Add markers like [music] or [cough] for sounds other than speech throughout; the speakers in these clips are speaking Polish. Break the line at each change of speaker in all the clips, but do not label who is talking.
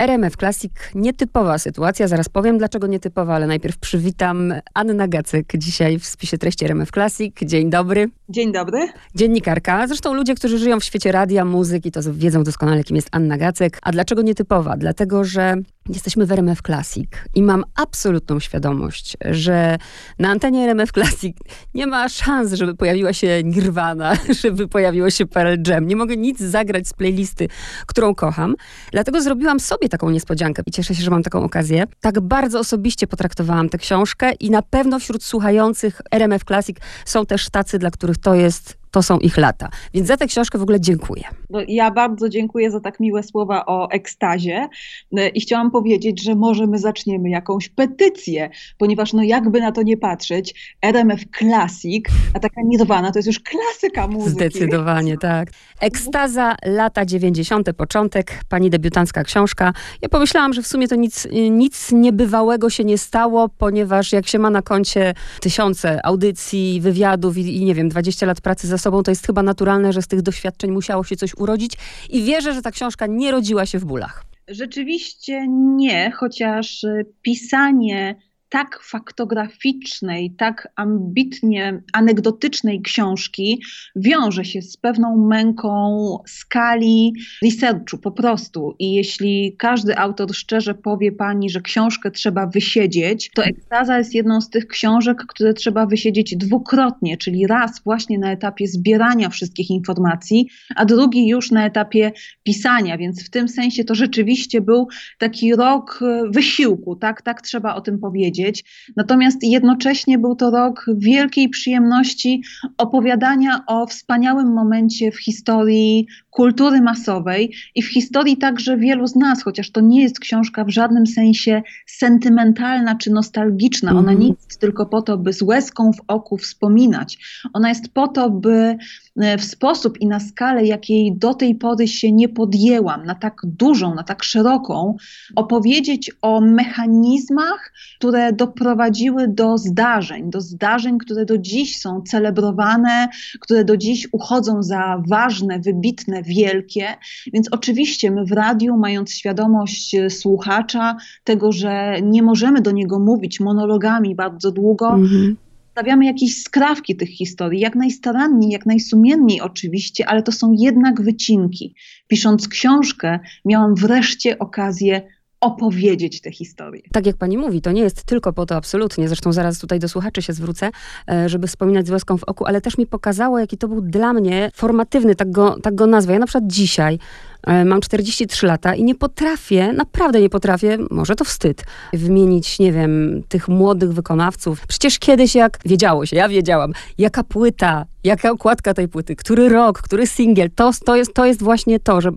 RMF Classic, nietypowa sytuacja, zaraz powiem dlaczego nietypowa, ale najpierw przywitam Anna Gacyk dzisiaj w spisie treści RMF Classic. Dzień dobry.
Dzień dobry.
Dziennikarka. Zresztą ludzie, którzy żyją w świecie radia, muzyki, to wiedzą doskonale, kim jest Anna Gacyk. A dlaczego nietypowa? Dlatego, że Jesteśmy w RMF Classic i mam absolutną świadomość, że na antenie RMF Classic nie ma szans, żeby pojawiła się Nirvana, [laughs] żeby pojawiło się Pearl Jam. Nie mogę nic zagrać z playlisty, którą kocham. Dlatego zrobiłam sobie taką niespodziankę i cieszę się, że mam taką okazję. Tak bardzo osobiście potraktowałam tę książkę i na pewno wśród słuchających RMF Classic są też tacy, dla których to jest to są ich lata. Więc za tę książkę w ogóle dziękuję.
No, ja bardzo dziękuję za tak miłe słowa o ekstazie e, i chciałam powiedzieć, że może my zaczniemy jakąś petycję, ponieważ no jakby na to nie patrzeć, RMF Classic, a taka Nirvana to jest już klasyka muzyki.
Zdecydowanie, tak. Ekstaza, lata 90., początek, pani debiutancka książka. Ja pomyślałam, że w sumie to nic, nic niebywałego się nie stało, ponieważ jak się ma na koncie tysiące audycji, wywiadów i, i nie wiem, 20 lat pracy za sobą, to jest chyba naturalne, że z tych doświadczeń musiało się coś urodzić i wierzę, że ta książka nie rodziła się w bólach.
Rzeczywiście nie, chociaż pisanie tak faktograficznej, tak ambitnie anegdotycznej książki wiąże się z pewną męką skali researchu po prostu. I jeśli każdy autor szczerze powie pani, że książkę trzeba wysiedzieć, to Ekstaza jest jedną z tych książek, które trzeba wysiedzieć dwukrotnie, czyli raz właśnie na etapie zbierania wszystkich informacji, a drugi już na etapie pisania, więc w tym sensie to rzeczywiście był taki rok wysiłku, tak, tak trzeba o tym powiedzieć powiedzieć. Natomiast jednocześnie był to rok wielkiej przyjemności opowiadania o wspaniałym momencie w historii kultury masowej i w historii także wielu z nas, chociaż to nie jest książka w żadnym sensie sentymentalna czy nostalgiczna. Ona nie jest tylko po to, by z łezką w oku wspominać. Ona jest po to, by w sposób i na skalę, jakiej do tej pory się nie podjęłam, na tak dużą, na tak szeroką, opowiedzieć o mechanizmach, które doprowadziły do zdarzeń, do zdarzeń, które do dziś są celebrowane, które do dziś uchodzą za ważne, wybitne, wielkie. Więc oczywiście my w radiu, mając świadomość e, słuchacza, tego, że nie możemy do niego mówić monologami bardzo długo, mhm stawiamy jakieś skrawki tych historii, jak najstaranniej, jak najsumienniej oczywiście, ale to są jednak wycinki. Pisząc książkę, miałam wreszcie okazję opowiedzieć tę historię.
Tak jak pani mówi, to nie jest tylko po to absolutnie, zresztą zaraz tutaj do słuchaczy się zwrócę, e, żeby wspominać z łezką w oku, ale też mi pokazało, jaki to był dla mnie formatywny, tak go, tak go nazwę. Ja na przykład dzisiaj e, mam 43 lata i nie potrafię, naprawdę nie potrafię, może to wstyd, wymienić, nie wiem, tych młodych wykonawców. Przecież kiedyś jak wiedziało się, ja wiedziałam, jaka płyta, jaka okładka tej płyty, który rok, który singiel, to, to, jest, to jest właśnie to, że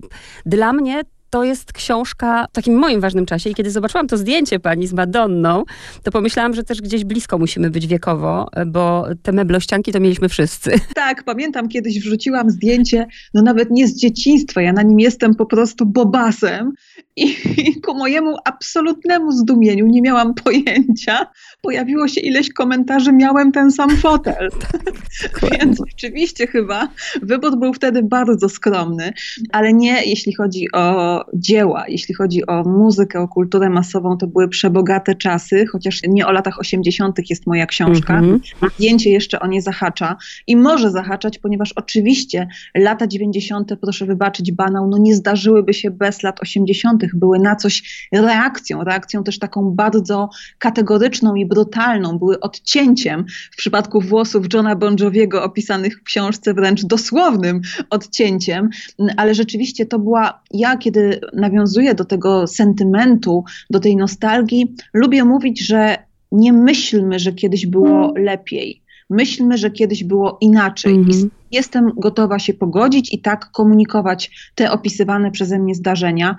dla mnie to jest książka w takim moim ważnym czasie i kiedy zobaczyłam to zdjęcie pani z Madonną, to pomyślałam, że też gdzieś blisko musimy być wiekowo, bo te meblościanki to mieliśmy wszyscy. [laughs]
Tak, pamiętam kiedyś wrzuciłam zdjęcie, no nawet nie z dzieciństwa, ja na nim jestem po prostu bobasem i [laughs] ku mojemu absolutnemu zdumieniu, nie miałam [laughs] pojęcia, pojawiło się ileś komentarzy, miałem ten sam fotel. Tak, Więc oczywiście chyba wybór był wtedy bardzo skromny, ale nie jeśli chodzi o dzieła, jeśli chodzi o muzykę, o kulturę masową, to były przebogate czasy, chociaż nie o latach 80. jest moja książka. Mm -hmm. Zdjęcie jeszcze o nie zahacza i może zahaczać, ponieważ oczywiście lata 90., proszę wybaczyć, banał, no nie zdarzyłyby się bez lat 80., były na coś reakcją, reakcją też taką bardzo kategoryczną i brutalną, były odcięciem w przypadku włosów Johna Bon Joviego opisanych w książce wręcz dosłownym odcięciem, ale rzeczywiście to była, ja kiedy nawiązuję do tego sentymentu, do tej nostalgii, lubię mówić, że nie myślmy, że kiedyś było lepiej. Myślmy, że kiedyś było inaczej. -hmm jestem gotowa się pogodzić i tak komunikować te opisywane przeze mnie zdarzenia.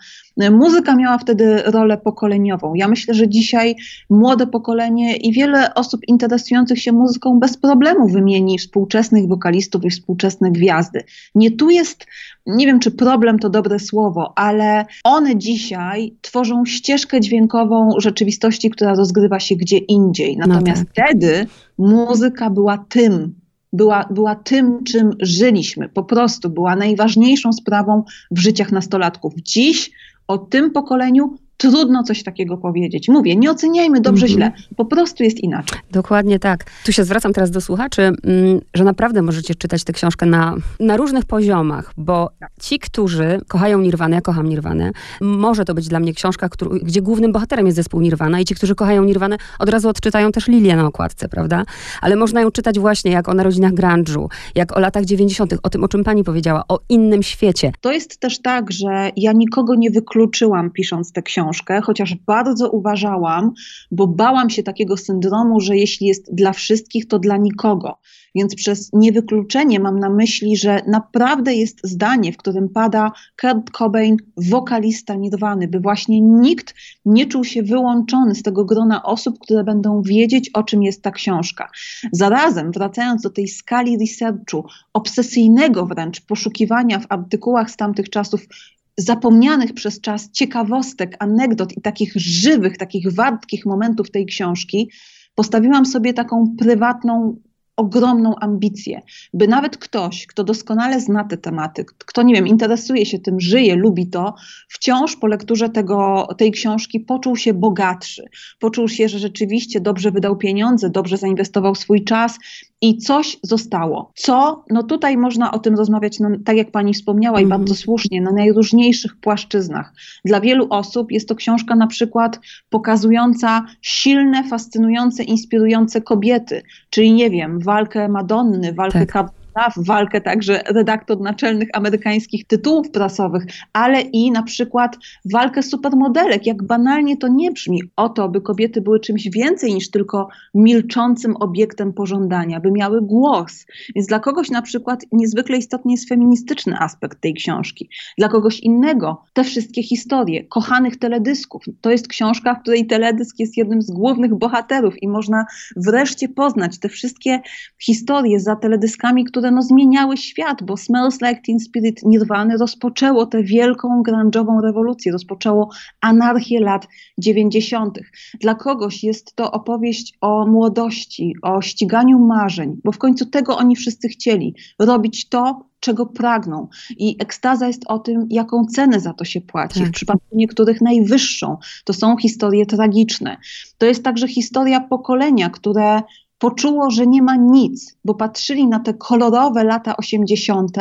Muzyka miała wtedy rolę pokoleniową. Ja myślę, że dzisiaj młode pokolenie i wiele osób interesujących się muzyką bez problemu wymieni współczesnych wokalistów i współczesne gwiazdy. Nie tu jest, nie wiem czy problem to dobre słowo, ale one dzisiaj tworzą ścieżkę dźwiękową rzeczywistości, która rozgrywa się gdzie indziej. No Natomiast no tak. wtedy muzyka była tym, była, była tym, czym żyliśmy. Po prostu była najważniejszą sprawą w życiach nastolatków. Dziś O tym pokoleniu trudno coś takiego powiedzieć. Mówię, nie oceniajmy dobrze, mhm. źle, po prostu jest inaczej.
Dokładnie tak. Tu się zwracam teraz do słuchaczy, mm, że naprawdę możecie czytać tę książkę na, na różnych poziomach, bo ci, którzy kochają Nirwanę, ja kocham Nirwanę, może to być dla mnie książka, który, gdzie głównym bohaterem jest zespół Nirwana i ci, którzy kochają Nirwanę, od razu odczytają też Lilię na okładce, prawda? Ale można ją czytać właśnie jak o narodzinach grunge'u, jak o latach 90., o tym, o czym pani powiedziała, o innym świecie.
To jest też tak, że ja nikogo nie wykluczyłam pisząc tę książkę, książkę, chociaż bardzo uważałam, bo bałam się takiego syndromu, że jeśli jest dla wszystkich, to dla nikogo. Więc przez niewykluczenie mam na myśli, że naprawdę jest zdanie, w którym pada Kurt Cobain, wokalista Nirwany, by właśnie nikt nie czuł się wyłączony z tego grona osób, które będą wiedzieć, o czym jest ta książka. Zarazem, wracając do tej skali researchu, obsesyjnego wręcz poszukiwania w artykułach z tamtych czasów zapomnianych przez czas ciekawostek, anegdot i takich żywych, takich wartkich momentów tej książki, postawiłam sobie taką prywatną ogromną ambicję, by nawet ktoś, kto doskonale zna te tematy, kto, nie wiem, interesuje się tym, żyje, lubi to, wciąż po lekturze tego, tej książki poczuł się bogatszy, poczuł się, że rzeczywiście dobrze wydał pieniądze, dobrze zainwestował swój czas i coś zostało. Co? No tutaj można o tym rozmawiać, no, tak jak pani wspomniała i bardzo słusznie, na najróżniejszych płaszczyznach. Dla wielu osób jest to książka na przykład pokazująca silne, fascynujące, inspirujące kobiety, czyli nie wiem, walkę Madonny, walkę tak w walkę także redaktor naczelnych amerykańskich tytułów prasowych, ale i na przykład walkę supermodelek. Jak banalnie to nie brzmi, o to, by kobiety były czymś więcej niż tylko milczącym obiektem pożądania, by miały głos. Więc dla kogoś na przykład niezwykle istotny jest feministyczny aspekt tej książki. Dla kogoś innego te wszystkie historie kochanych teledysków. To jest książka, w której teledysk jest jednym z głównych bohaterów i można wreszcie poznać te wszystkie historie za teledyskami, które które no, zmieniały świat, bo Smells Like Teen Spirit Nirwany rozpoczęło tę wielką grunge'ową rewolucję, rozpoczęło anarchię lat 90. Dla kogoś jest to opowieść o młodości, o ściganiu marzeń, bo w końcu tego oni wszyscy chcieli, robić to, czego pragną. I ekstaza jest o tym, jaką cenę za to się płaci. Tak. W przypadku niektórych najwyższą. To są historie tragiczne. To jest także historia pokolenia, które poczuło, że nie ma nic, bo patrzyli na te kolorowe lata 80.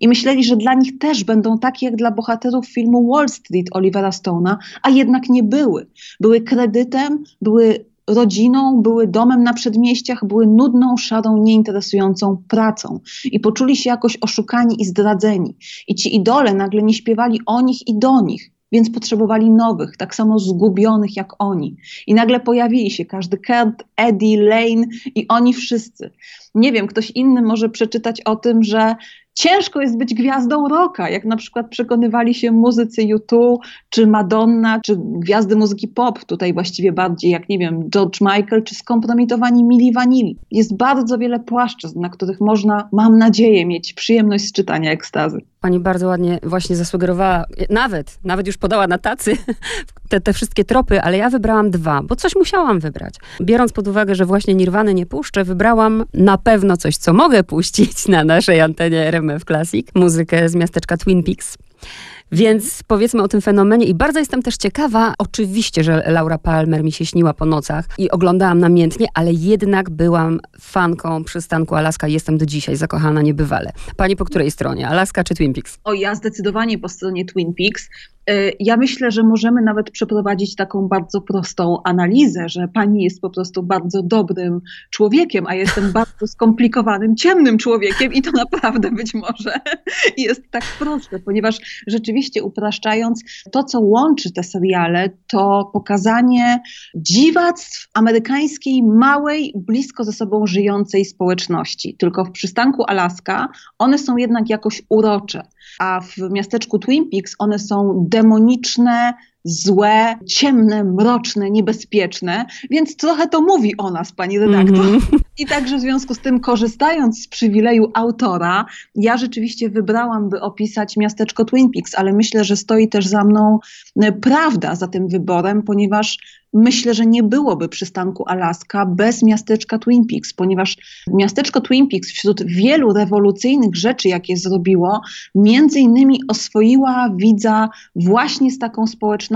i myśleli, że dla nich też będą takie jak dla bohaterów filmu Wall Street Olivera Stone'a, a jednak nie były. Były kredytem, były rodziną, były domem na przedmieściach, były nudną, szarą, nieinteresującą pracą i poczuli się jakoś oszukani i zdradzeni. I ci idole nagle nie śpiewali o nich i do nich, więc potrzebowali nowych, tak samo zgubionych jak oni. I nagle pojawili się każdy Kurt, Eddie, Lane i oni wszyscy. Nie wiem, ktoś inny może przeczytać o tym, że ciężko jest być gwiazdą rocka, jak na przykład przekonywali się muzycy U2, czy Madonna, czy gwiazdy muzyki pop, tutaj właściwie bardziej jak, nie wiem, George Michael, czy skompromitowani Mili Vanilli. Jest bardzo wiele płaszczyzn, na których można, mam nadzieję, mieć przyjemność z czytania ekstazy.
Pani bardzo ładnie właśnie zasugerowała, nawet, nawet już podała na tacy [laughs] te, te wszystkie tropy, ale ja wybrałam dwa, bo coś musiałam wybrać. Biorąc pod uwagę, że właśnie Nirwany nie puszczę, wybrałam na pewno coś, co mogę puścić na naszej antenie RMF Classic, muzykę z miasteczka Twin Peaks. Więc powiedzmy o tym fenomenie i bardzo jestem też ciekawa, oczywiście, że Laura Palmer mi się śniła po nocach i oglądałam namiętnie, ale jednak byłam fanką przystanku Alaska jestem do dzisiaj zakochana niebywale. Pani po której stronie? Alaska czy Twin Peaks?
O, ja zdecydowanie po stronie Twin Peaks. Y, ja myślę, że możemy nawet przeprowadzić taką bardzo prostą analizę, że pani jest po prostu bardzo dobrym człowiekiem, a jestem [laughs] bardzo skomplikowanym, ciemnym człowiekiem i to naprawdę być może [laughs] jest tak proste, ponieważ rzeczywiście upraszczając, to co łączy te seriale, to pokazanie dziwactw amerykańskiej, małej, blisko ze sobą żyjącej społeczności. Tylko w przystanku Alaska one są jednak jakoś urocze, a w miasteczku Twin Peaks one są demoniczne, złe, ciemne, mroczne, niebezpieczne, więc trochę to mówi o nas, pani redaktor. Mm -hmm. [laughs] I także w związku z tym, korzystając z przywileju autora, ja rzeczywiście wybrałam, by opisać miasteczko Twin Peaks, ale myślę, że stoi też za mną e, prawda za tym wyborem, ponieważ myślę, że nie byłoby przystanku Alaska bez miasteczka Twin Peaks, ponieważ miasteczko Twin Peaks wśród wielu rewolucyjnych rzeczy, jakie zrobiło, między innymi oswoiła widza właśnie z taką społecznością.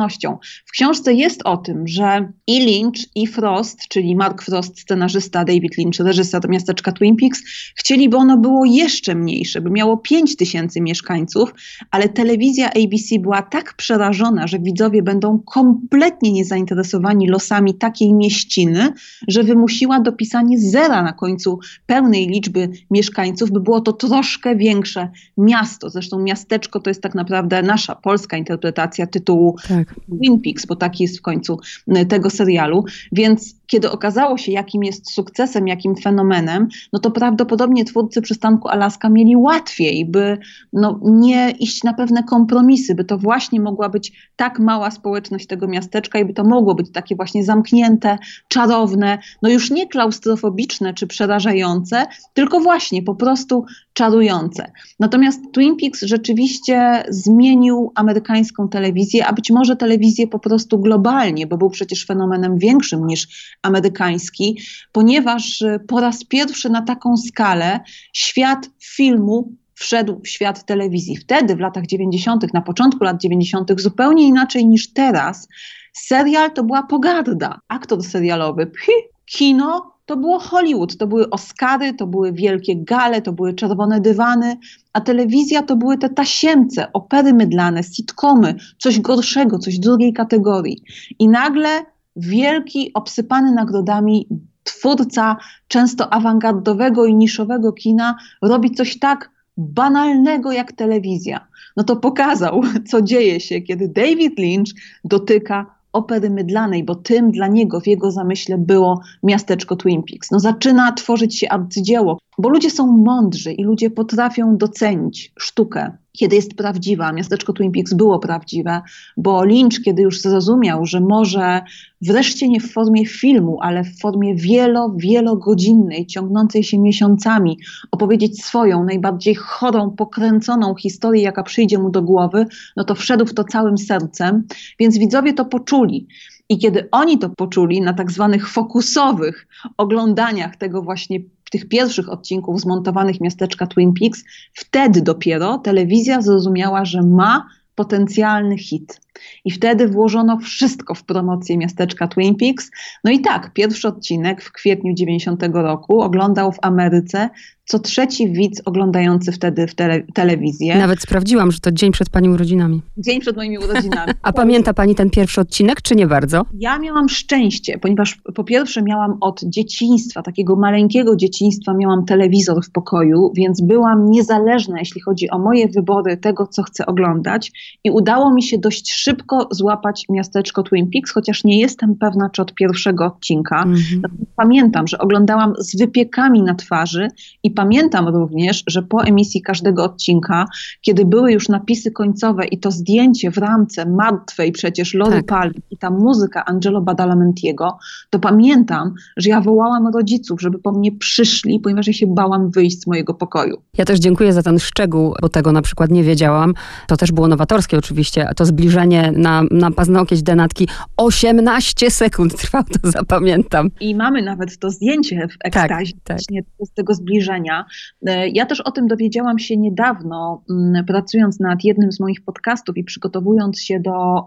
W książce jest o tym, że i Lynch, i Frost, czyli Mark Frost, scenarzysta, David Lynch, reżyser miasteczka Twin Peaks, chcieli, by ono było jeszcze mniejsze, by miało 5 tysięcy mieszkańców, ale telewizja ABC była tak przerażona, że widzowie będą kompletnie niezainteresowani losami takiej mieściny, że wymusiła dopisanie zera na końcu pełnej liczby mieszkańców, by było to troszkę większe miasto. Zresztą miasteczko to jest tak naprawdę nasza polska interpretacja tytułu tak. Twin Peaks, bo taki jest w końcu y, tego serialu. Więc kiedy okazało się, jakim jest sukcesem, jakim fenomenem, no to prawdopodobnie twórcy przystanku Alaska mieli łatwiej, by no, nie iść na pewne kompromisy, by to właśnie mogła być tak mała społeczność tego miasteczka i by to mogło być takie właśnie zamknięte, czarowne, no już nie klaustrofobiczne czy przerażające, tylko właśnie po prostu czarujące. Natomiast Twin Peaks rzeczywiście zmienił amerykańską telewizję, a być może telewizję po prostu globalnie, bo był przecież fenomenem większym niż amerykański, ponieważ po raz pierwszy na taką skalę świat filmu wszedł w świat telewizji. Wtedy, w latach 90., na początku lat 90., zupełnie inaczej niż teraz, serial to była pogarda. Aktor serialowy, pchi, kino to było Hollywood, to były Oscary, to były wielkie gale, to były czerwone dywany, a telewizja to były te tasiemce, opery mydlane, sitcomy, coś gorszego, coś drugiej kategorii. I nagle wielki, obsypany nagrodami twórca często awangardowego i niszowego kina robi coś tak banalnego jak telewizja. No to pokazał, co dzieje się, kiedy David Lynch dotyka opery mydlanej, bo tym dla niego w jego zamyśle było miasteczko Twin Peaks. No zaczyna tworzyć się arcydzieło, bo ludzie są mądrzy i ludzie potrafią docenić sztukę, kiedy jest prawdziwa. Miasteczko Twin Peaks było prawdziwe, bo Lynch, kiedy już zrozumiał, że może wreszcie nie w formie filmu, ale w formie wielo, wielogodzinnej, ciągnącej się miesiącami, opowiedzieć swoją, najbardziej chorą, pokręconą historię, jaka przyjdzie mu do głowy, no to wszedł w to całym sercem, więc widzowie to poczuli. I kiedy oni to poczuli na tak zwanych fokusowych oglądaniach tego właśnie tych pierwszych odcinków zmontowanych miasteczka Twin Peaks, wtedy dopiero telewizja zrozumiała, że ma potencjalny hit. I wtedy włożono wszystko w promocję miasteczka Twin Peaks. No i tak, pierwszy odcinek w kwietniu 90 roku oglądał w Ameryce co trzeci widz oglądający wtedy w tele, telewizję.
Nawet sprawdziłam, że to dzień przed pani urodzinami.
Dzień przed moimi urodzinami. [laughs]
A pamięta pani ten pierwszy odcinek, czy nie bardzo?
Ja miałam szczęście, ponieważ po pierwsze miałam od dzieciństwa, takiego maleńkiego dzieciństwa, miałam telewizor w pokoju, więc byłam niezależna, jeśli chodzi o moje wybory tego, co chcę oglądać i udało mi się dość szybko złapać miasteczko Twin Peaks, chociaż nie jestem pewna, czy od pierwszego odcinka. Mm -hmm. Pamiętam, że oglądałam z wypiekami na twarzy i pamiętam również, że po emisji każdego odcinka, kiedy były już napisy końcowe i to zdjęcie w ramce martwej przecież Lori tak. I ta muzyka Angelo Badalamentiego, to pamiętam, że ja wołałam rodziców, żeby po mnie przyszli, ponieważ ja się bałam wyjść z mojego pokoju.
Ja też dziękuję za ten szczegół, bo tego na przykład nie wiedziałam. To też było nowatorskie oczywiście, to zbliżenie na, na paznokieć denatki 18 sekund trwało, to zapamiętam.
I mamy nawet to zdjęcie w ekstazie tak, tak. z tego zbliżenia E, ja też o tym dowiedziałam się niedawno, mm, pracując nad jednym z moich podcastów i przygotowując się do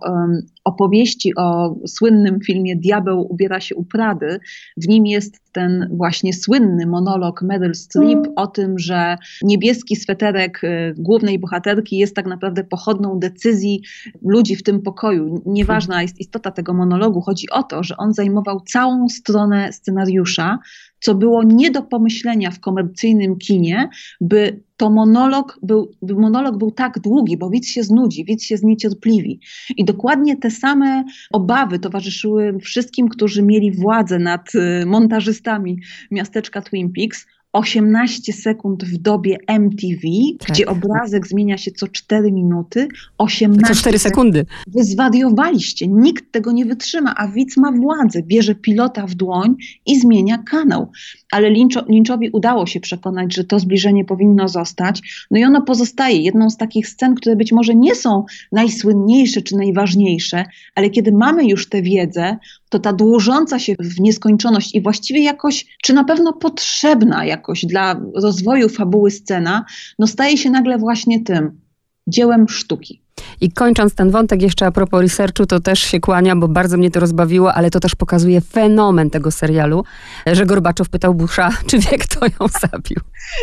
opowieści o słynnym filmie Diabeł ubiera się u Prady. W nim jest ten właśnie słynny monolog Meryl Streep mm. o tym, że niebieski sweterek e, głównej bohaterki jest tak naprawdę pochodną decyzji ludzi w tym pokoju. Nieważna jest istota tego monologu, chodzi o to, że on zajmował całą stronę scenariusza, co było nie do pomyślenia w komercyjnym kinie, by to monolog był, monolog był tak długi, bo widz się znudzi, widz się zniecierpliwi. I dokładnie te same obawy towarzyszyły wszystkim, którzy mieli władzę nad y, montażystami miasteczka Twin Peaks. 18 sekund w dobie MTV, tak. gdzie obrazek zmienia się co 4 minuty, 18
Co 4 sekundy.
Wy zwariowaliście, nikt tego nie wytrzyma, a widz ma władzę, bierze pilota w dłoń i zmienia kanał. Ale Lyncho, Lynchowi udało się przekonać, że to zbliżenie powinno zostać, no i ono pozostaje jedną z takich scen, które być może nie są najsłynniejsze czy najważniejsze, ale kiedy mamy już tę wiedzę, to ta dłużąca się w nieskończoność i właściwie jakoś, czy na pewno potrzebna jakoś dla rozwoju fabuły scena, no staje się nagle właśnie tym dziełem sztuki.
I kończąc ten wątek jeszcze a propos researchu, to też się kłania, bo bardzo mnie to rozbawiło, ale to też pokazuje fenomen tego serialu, że Gorbaczow pytał Busha, [laughs] czy wie, kto ją zabił.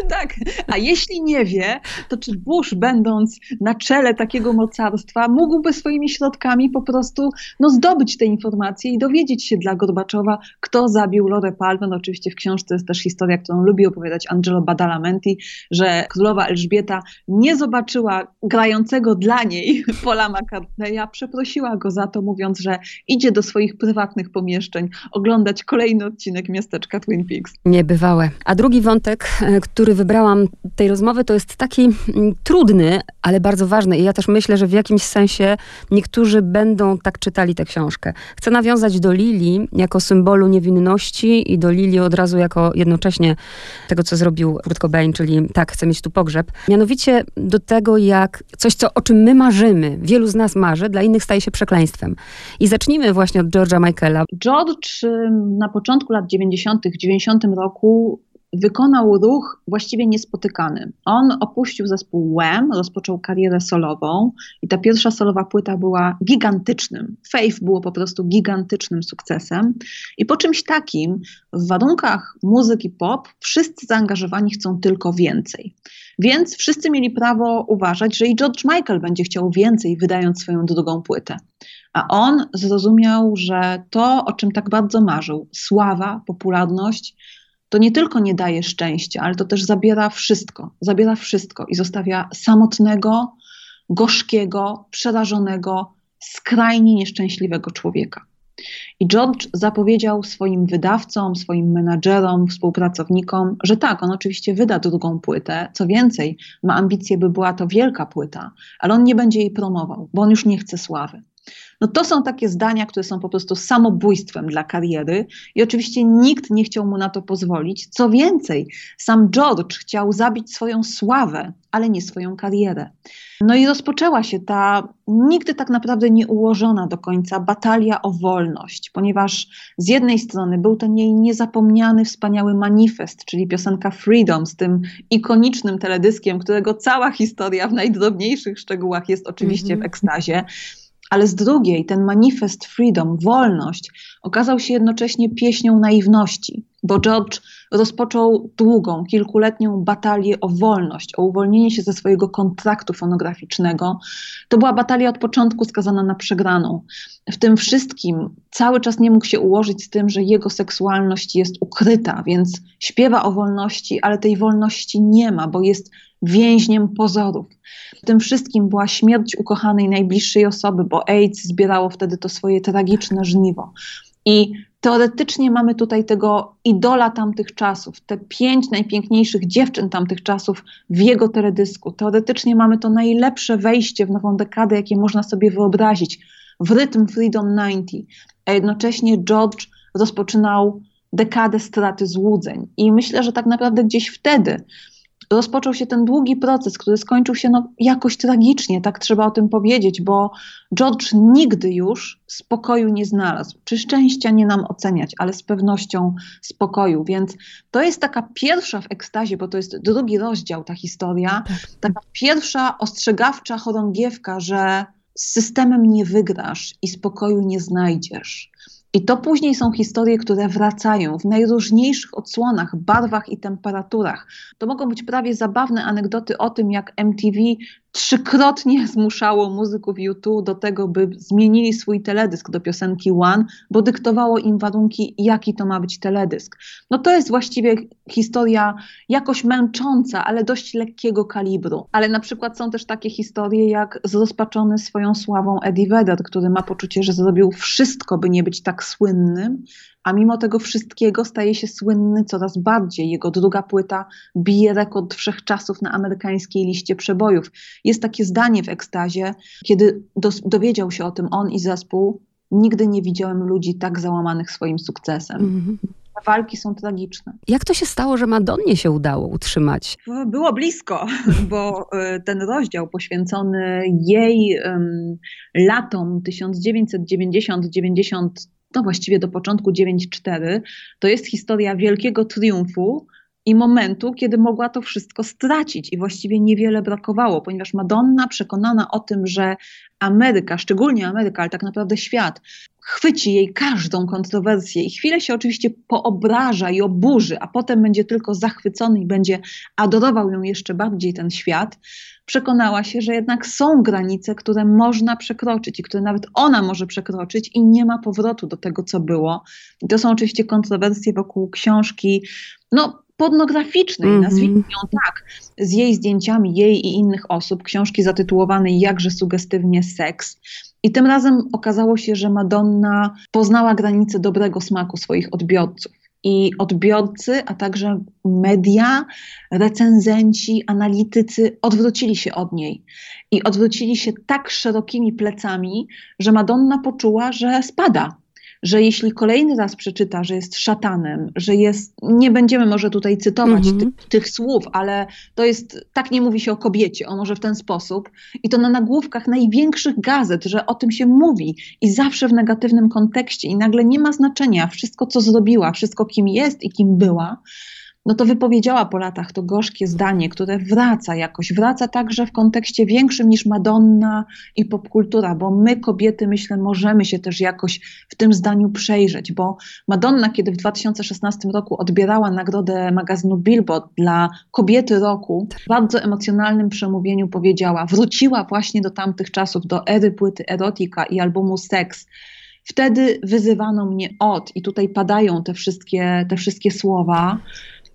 Tak, a jeśli nie wie, to czy Bush, będąc na czele takiego mocarstwa, mógłby swoimi środkami po prostu no, zdobyć te informacje i dowiedzieć się dla Gorbaczowa, kto zabił Lorę Palmer. Oczywiście w książce jest też historia, którą lubi opowiadać Angelo Badalamenti, że królowa Elżbieta nie zobaczyła grającego dla niej Paula [laughs] McCartneya, przeprosiła go za to, mówiąc, że idzie do swoich prywatnych pomieszczeń oglądać kolejny odcinek miasteczka Twin Peaks.
Niebywałe. A drugi wątek, e, który wybrałam tej rozmowy, to jest taki mm, trudny, ale bardzo ważny. I ja też myślę, że w jakimś sensie niektórzy będą tak czytali tę książkę. Chcę nawiązać do Lili jako symbolu niewinności i do Lili od razu jako jednocześnie tego, co zrobił Kurt Cobain, czyli tak, chcę mieć tu pogrzeb. Mianowicie do tego, jak coś, co, o czym my marzymy, wielu z nas marzy, dla innych staje się przekleństwem. I zacznijmy właśnie od George'a Michaela.
George na początku lat 90., w 90 roku wykonał ruch właściwie niespotykany. On opuścił zespół Wham, rozpoczął karierę solową i ta pierwsza solowa płyta była gigantycznym. Faith było po prostu gigantycznym sukcesem. I po czymś takim, w warunkach muzyki pop, wszyscy zaangażowani chcą tylko więcej. Więc wszyscy mieli prawo uważać, że i George Michael będzie chciał więcej, wydając swoją drugą płytę. A on zrozumiał, że to, o czym tak bardzo marzył, sława, popularność, to nie tylko nie daje szczęścia, ale to też zabiera wszystko, zabiera wszystko i zostawia samotnego, gorzkiego, przerażonego, skrajnie nieszczęśliwego człowieka. I George zapowiedział swoim wydawcom, swoim menadżerom, współpracownikom, że tak, on oczywiście wyda drugą płytę. Co więcej, ma ambicje, by była to wielka płyta, ale on nie będzie jej promował, bo on już nie chce sławy. No to są takie zdania, które są po prostu samobójstwem dla kariery i oczywiście nikt nie chciał mu na to pozwolić. Co więcej, sam George chciał zabić swoją sławę, ale nie swoją karierę. No i rozpoczęła się ta nigdy tak naprawdę nie ułożona do końca batalia o wolność, ponieważ z jednej strony był ten jej niezapomniany, wspaniały manifest, czyli piosenka Freedom z tym ikonicznym teledyskiem, którego cała historia w najdrobniejszych szczegółach jest oczywiście mm -hmm. w ekstazie ale z drugiej ten manifest freedom, wolność, okazał się jednocześnie pieśnią naiwności, bo George rozpoczął długą, kilkuletnią batalię o wolność, o uwolnienie się ze swojego kontraktu fonograficznego. To była batalia od początku skazana na przegraną. W tym wszystkim cały czas nie mógł się ułożyć z tym, że jego seksualność jest ukryta, więc śpiewa o wolności, ale tej wolności nie ma, bo jest więźniem pozorów. W tym wszystkim była śmierć ukochanej najbliższej osoby, bo AIDS zbierało wtedy to swoje tragiczne żniwo. I teoretycznie mamy tutaj tego idola tamtych czasów, te pięć najpiękniejszych dziewczyn tamtych czasów w jego teledysku. Teoretycznie mamy to najlepsze wejście w nową dekadę, jakie można sobie wyobrazić, w rytm Freedom 90. A jednocześnie George rozpoczynał dekadę straty złudzeń. I myślę, że tak naprawdę gdzieś wtedy rozpoczął się ten długi proces, który skończył się no, jakoś tragicznie, tak trzeba o tym powiedzieć, bo George nigdy już spokoju nie znalazł. Czy szczęścia nie nam oceniać, ale z pewnością spokoju. Więc to jest taka pierwsza w ekstazie, bo to jest drugi rozdział ta historia, tak. taka pierwsza ostrzegawcza chorągiewka, że z systemem nie wygrasz i spokoju nie znajdziesz. I to później są historie, które wracają w najróżniejszych odsłonach, barwach i temperaturach. To mogą być prawie zabawne anegdoty o tym, jak MTV trzykrotnie [laughs] zmuszało muzyków YouTube do tego, by zmienili swój teledysk do piosenki One, bo dyktowało im warunki, jaki to ma być teledysk. No to jest właściwie historia jakoś męcząca, ale dość lekkiego kalibru. Ale na przykład są też takie historie jak zrozpaczony swoją sławą Eddie Vedder, który ma poczucie, że zrobił wszystko, by nie być tak słynnym, a mimo tego wszystkiego staje się słynny coraz bardziej. Jego druga płyta bije rekord wszechczasów na amerykańskiej liście przebojów. Jest takie zdanie w ekstazie, kiedy do, dowiedział się o tym on i zespół, nigdy nie widziałem ludzi tak załamanych swoim sukcesem. Mm -hmm walki są tragiczne.
Jak to się stało, że Madonnie się udało utrzymać?
Było blisko, [laughs] bo e, ten rozdział poświęcony jej um, latom 1990-90, no właściwie do początku 9-4, to jest historia wielkiego triumfu, i momentu, kiedy mogła to wszystko stracić. I właściwie niewiele brakowało, ponieważ Madonna, przekonana o tym, że Ameryka, szczególnie Ameryka, ale tak naprawdę świat, chwyci jej każdą kontrowersję i chwilę się oczywiście poobraża i oburzy, a potem będzie tylko zachwycony i będzie adorował ją jeszcze bardziej ten świat, przekonała się, że jednak są granice, które można przekroczyć i które nawet ona może przekroczyć i nie ma powrotu do tego, co było. I to są oczywiście kontrowersje wokół książki, no pornograficznej, mm -hmm. nazwijmy ją tak, z jej zdjęciami, jej i innych osób, książki zatytułowanej Jakże sugestywnie seks. I tym razem okazało się, że Madonna poznała granice dobrego smaku swoich odbiorców. I odbiorcy, a także media, recenzenci, analitycy odwrócili się od niej. I odwrócili się tak szerokimi plecami, że Madonna poczuła, że spada, że jeśli kolejny raz przeczyta, że jest szatanem, że jest, nie będziemy może tutaj cytować mm -hmm. tych, tych, słów, ale to jest, tak nie mówi się o kobiecie, o może w ten sposób. I to na nagłówkach największych gazet, że o tym się mówi i zawsze w negatywnym kontekście i nagle nie ma znaczenia wszystko, co zrobiła, wszystko, kim jest i kim była no to wypowiedziała po latach to gorzkie zdanie, które wraca jakoś, wraca także w kontekście większym niż Madonna i popkultura, bo my kobiety, myślę, możemy się też jakoś w tym zdaniu przejrzeć, bo Madonna, kiedy w 2016 roku odbierała nagrodę magazynu Billboard dla kobiety roku, w bardzo emocjonalnym przemówieniu powiedziała, wróciła właśnie do tamtych czasów, do ery płyty Erotika i albumu Sex, Wtedy wyzywano mnie od, i tutaj padają te wszystkie, te wszystkie słowa,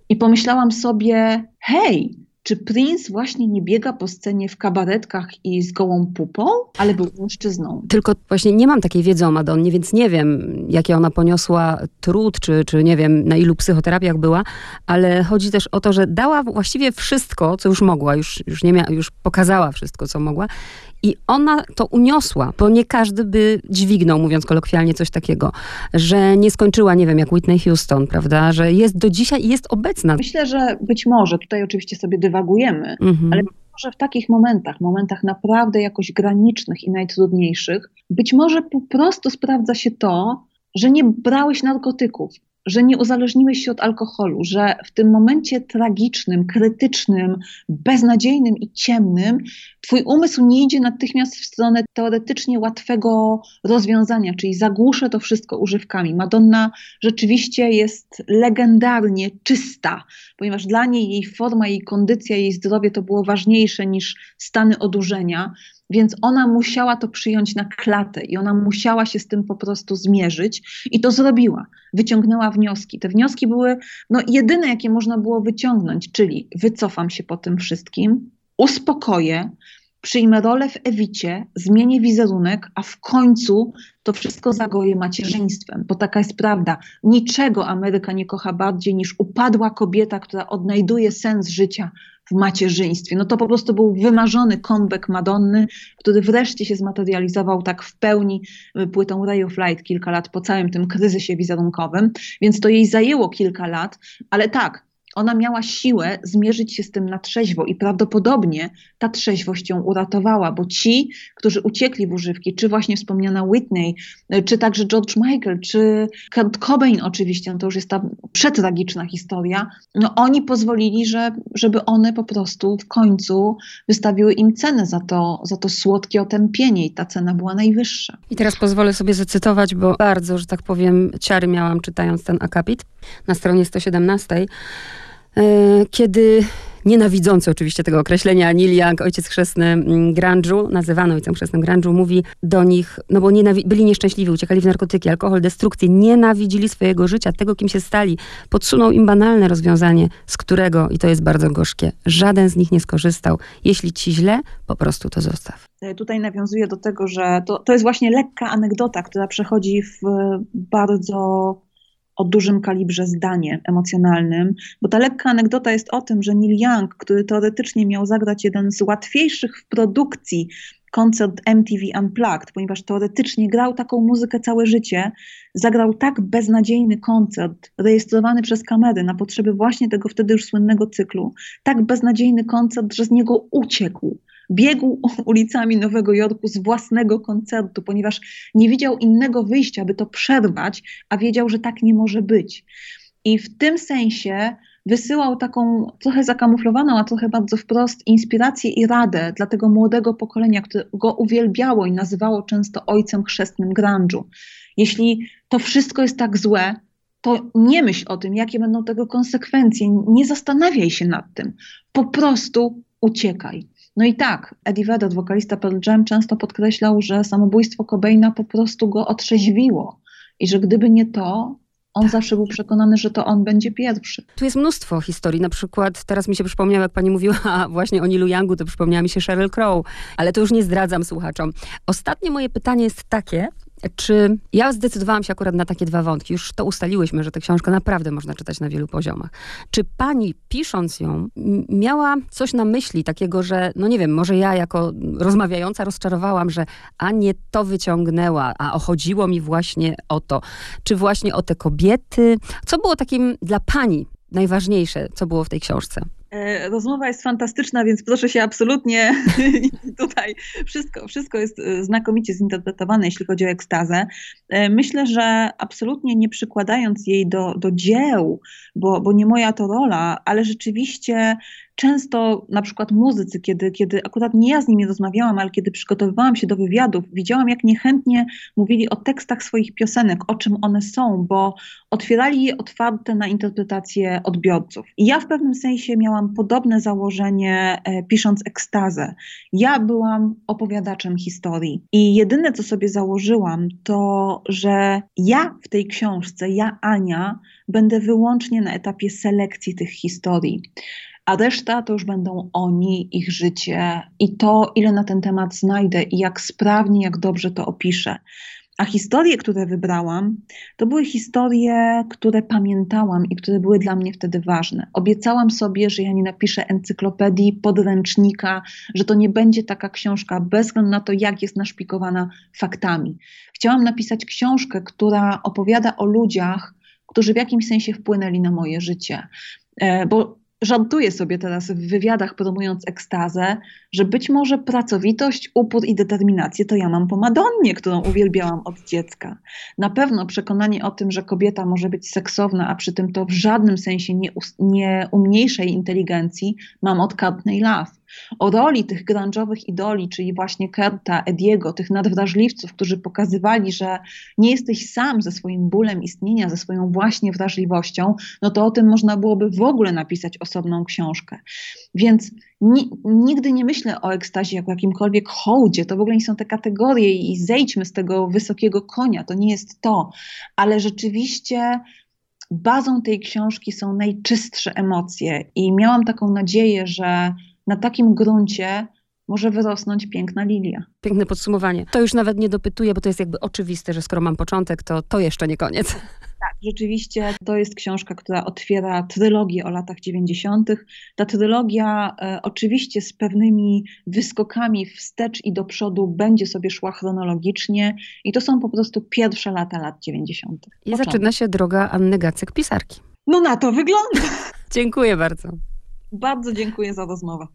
i pomyślałam sobie, hej, czy Prince właśnie nie biega po scenie w kabaretkach i z gołą pupą, ale był mężczyzną?
Tylko właśnie nie mam takiej wiedzy o Madonnie, więc nie wiem, jakie ona poniosła trud, czy, czy nie wiem, na ilu psychoterapiach była, ale chodzi też o to, że dała właściwie wszystko, co już mogła, już, już, nie mia- już pokazała wszystko, co mogła i ona to uniosła, bo nie każdy by dźwignął, mówiąc kolokwialnie, coś takiego, że nie skończyła, nie wiem, jak Whitney Houston, prawda, że jest do dzisiaj i jest obecna.
Myślę, że być może, tutaj oczywiście sobie dywagujemy, mhm. ale może w takich momentach, momentach naprawdę jakoś granicznych i najtrudniejszych, być może po prostu sprawdza się to, że nie brałeś narkotyków, że nie uzależniłeś się od alkoholu, że w tym momencie tragicznym, krytycznym, beznadziejnym i ciemnym Twój umysł nie idzie natychmiast w stronę teoretycznie łatwego rozwiązania, czyli zagłuszę to wszystko używkami. Madonna rzeczywiście jest legendarnie czysta, ponieważ dla niej jej forma, jej kondycja, jej zdrowie to było ważniejsze niż stany odurzenia. Więc ona musiała to przyjąć na klatę i ona musiała się z tym po prostu zmierzyć i to zrobiła. Wyciągnęła wnioski. Te wnioski były no, jedyne, jakie można było wyciągnąć, czyli wycofam się po tym wszystkim, uspokoję, przyjmę rolę w Ewicie, zmienię wizerunek, a w końcu to wszystko zagoję macierzyństwem, bo taka jest prawda. Niczego Ameryka nie kocha bardziej niż upadła kobieta, która odnajduje sens życia w macierzyństwie. No to po prostu był wymarzony comeback Madonny, który wreszcie się zmaterializował tak w pełni płytą Ray of Light kilka lat po całym tym kryzysie wizerunkowym, więc to jej zajęło kilka lat, ale tak, ona miała siłę zmierzyć się z tym na trzeźwo i prawdopodobnie ta trzeźwość ją uratowała, bo ci, którzy uciekli w używki, czy właśnie wspomniana Whitney, czy także George Michael, czy Kurt Cobain oczywiście, no to już jest ta przetragiczna historia, no oni pozwolili, że, żeby one po prostu w końcu wystawiły im cenę za to, za to słodkie otępienie i ta cena była najwyższa.
I teraz pozwolę sobie zacytować, bo bardzo, że tak powiem, ciary miałam czytając ten akapit na stronie 117. E, kiedy nienawidzący oczywiście tego określenia Neil Young, ojciec chrzestny mm, grunge'u, nazywany ojcem chrzestnym grunge'u, mówi do nich, no bo byli nieszczęśliwi, uciekali w narkotyki, alkohol, destrukcję, nienawidzili swojego życia, tego kim się stali. Podsunął im banalne rozwiązanie, z którego, i to jest bardzo gorzkie, żaden z nich nie skorzystał. Jeśli ci źle, po prostu to zostaw.
E, tutaj nawiązuję do tego, że to, to jest właśnie lekka anegdota, która przechodzi w bardzo o dużym kalibrze zdanie emocjonalnym, bo ta lekka anegdota jest o tym, że Neil Young, który teoretycznie miał zagrać jeden z łatwiejszych w produkcji koncert MTV Unplugged, ponieważ teoretycznie grał taką muzykę całe życie, zagrał tak beznadziejny koncert, rejestrowany przez kamery na potrzeby właśnie tego wtedy już słynnego cyklu, tak beznadziejny koncert, że z niego uciekł. Biegł [laughs] ulicami Nowego Jorku z własnego koncertu, ponieważ nie widział innego wyjścia, by to przerwać, a wiedział, że tak nie może być. I w tym sensie wysyłał taką trochę zakamuflowaną, a trochę bardzo wprost inspirację i radę dla tego młodego pokolenia, które go uwielbiało i nazywało często ojcem chrzestnym grunge'u. Jeśli to wszystko jest tak złe, to nie myśl o tym, jakie będą tego konsekwencje. Nie zastanawiaj się nad tym. Po prostu uciekaj. No i tak, Eddie Vedder, wokalista Pearl Jam, często podkreślał, że samobójstwo Cobaina po prostu go otrzeźwiło i że gdyby nie to, on zawsze był przekonany, że to on będzie pierwszy.
Tu jest mnóstwo historii. Na przykład teraz mi się przypomniał, jak pani mówiła [laughs] właśnie o Nilu Youngu, to przypomniała mi się Sheryl Crow, ale to już nie zdradzam słuchaczom. Ostatnie moje pytanie jest takie, czy ja zdecydowałam się akurat na takie dwa wątki. Już to ustaliłyśmy, że tę książkę naprawdę można czytać na wielu poziomach. Czy pani, pisząc ją, miała coś na myśli takiego, że, no nie wiem, może ja jako rozmawiająca rozczarowałam, że a nie to wyciągnęła, a chodziło mi właśnie o to. Czy właśnie o te kobiety? Co było takim dla pani najważniejsze, co było w tej książce?
E, rozmowa jest fantastyczna, więc proszę się absolutnie [laughs] tutaj wszystko, wszystko jest e, znakomicie zinterpretowane, jeśli chodzi o ekstazę. E, myślę, że absolutnie nie przykładając jej do, do dzieł, bo, bo nie moja to rola, ale rzeczywiście często na przykład muzycy, kiedy, kiedy akurat nie ja z nimi rozmawiałam, ale kiedy przygotowywałam się do wywiadów, widziałam, jak niechętnie mówili o tekstach swoich piosenek, o czym one są, bo otwierali je otwarte na interpretację odbiorców. I ja w pewnym sensie miałam podobne założenie, e, pisząc ekstazę. Ja byłam opowiadaczem historii i jedyne, co sobie założyłam, to, że ja w tej książce, ja Ania, będę wyłącznie na etapie selekcji tych historii a reszta to już będą oni, ich życie i to, ile na ten temat znajdę i jak sprawnie, jak dobrze to opiszę. A historie, które wybrałam, to były historie, które pamiętałam i które były dla mnie wtedy ważne. Obiecałam sobie, że ja nie napiszę encyklopedii, podręcznika, że to nie będzie taka książka bez względu na to, jak jest naszpikowana faktami. Chciałam napisać książkę, która opowiada o ludziach, którzy w jakimś sensie wpłynęli na moje życie. E, bo żartuję sobie teraz w wywiadach promując ekstazę, że być może pracowitość, upór i determinację to ja mam po Madonnie, którą uwielbiałam od dziecka. Na pewno przekonanie o tym, że kobieta może być seksowna, a przy tym to w żadnym sensie nie, nie umniejsza jej inteligencji, mam od Courtney Love o roli tych grunge'owych idoli, czyli właśnie Kerta, Ediego, tych nadwrażliwców, którzy pokazywali, że nie jesteś sam ze swoim bólem istnienia, ze swoją właśnie wrażliwością, no to o tym można byłoby w ogóle napisać osobną książkę. Więc ni nigdy nie myślę o ekstazie jako jakimkolwiek hołdzie, to w ogóle nie są te kategorie i zejdźmy z tego wysokiego konia, to nie jest to, ale rzeczywiście bazą tej książki są najczystsze emocje. I miałam taką nadzieję, że na takim gruncie może wyrosnąć piękna lilia.
Piękne podsumowanie. To już nawet nie dopytuję, bo to jest jakby oczywiste, że skoro mam początek, to to jeszcze nie koniec. [laughs]
Tak, rzeczywiście to jest książka, która otwiera trylogię o latach 90. Ta trylogia e, oczywiście z pewnymi wyskokami wstecz i do przodu będzie sobie szła chronologicznie i to są po prostu pierwsze lata lat 90.
I zaczyna się droga Anny Gacek pisarki.
No na to wygląda. [laughs]
Dziękuję bardzo.
Bardzo dziękuję za rozmowę.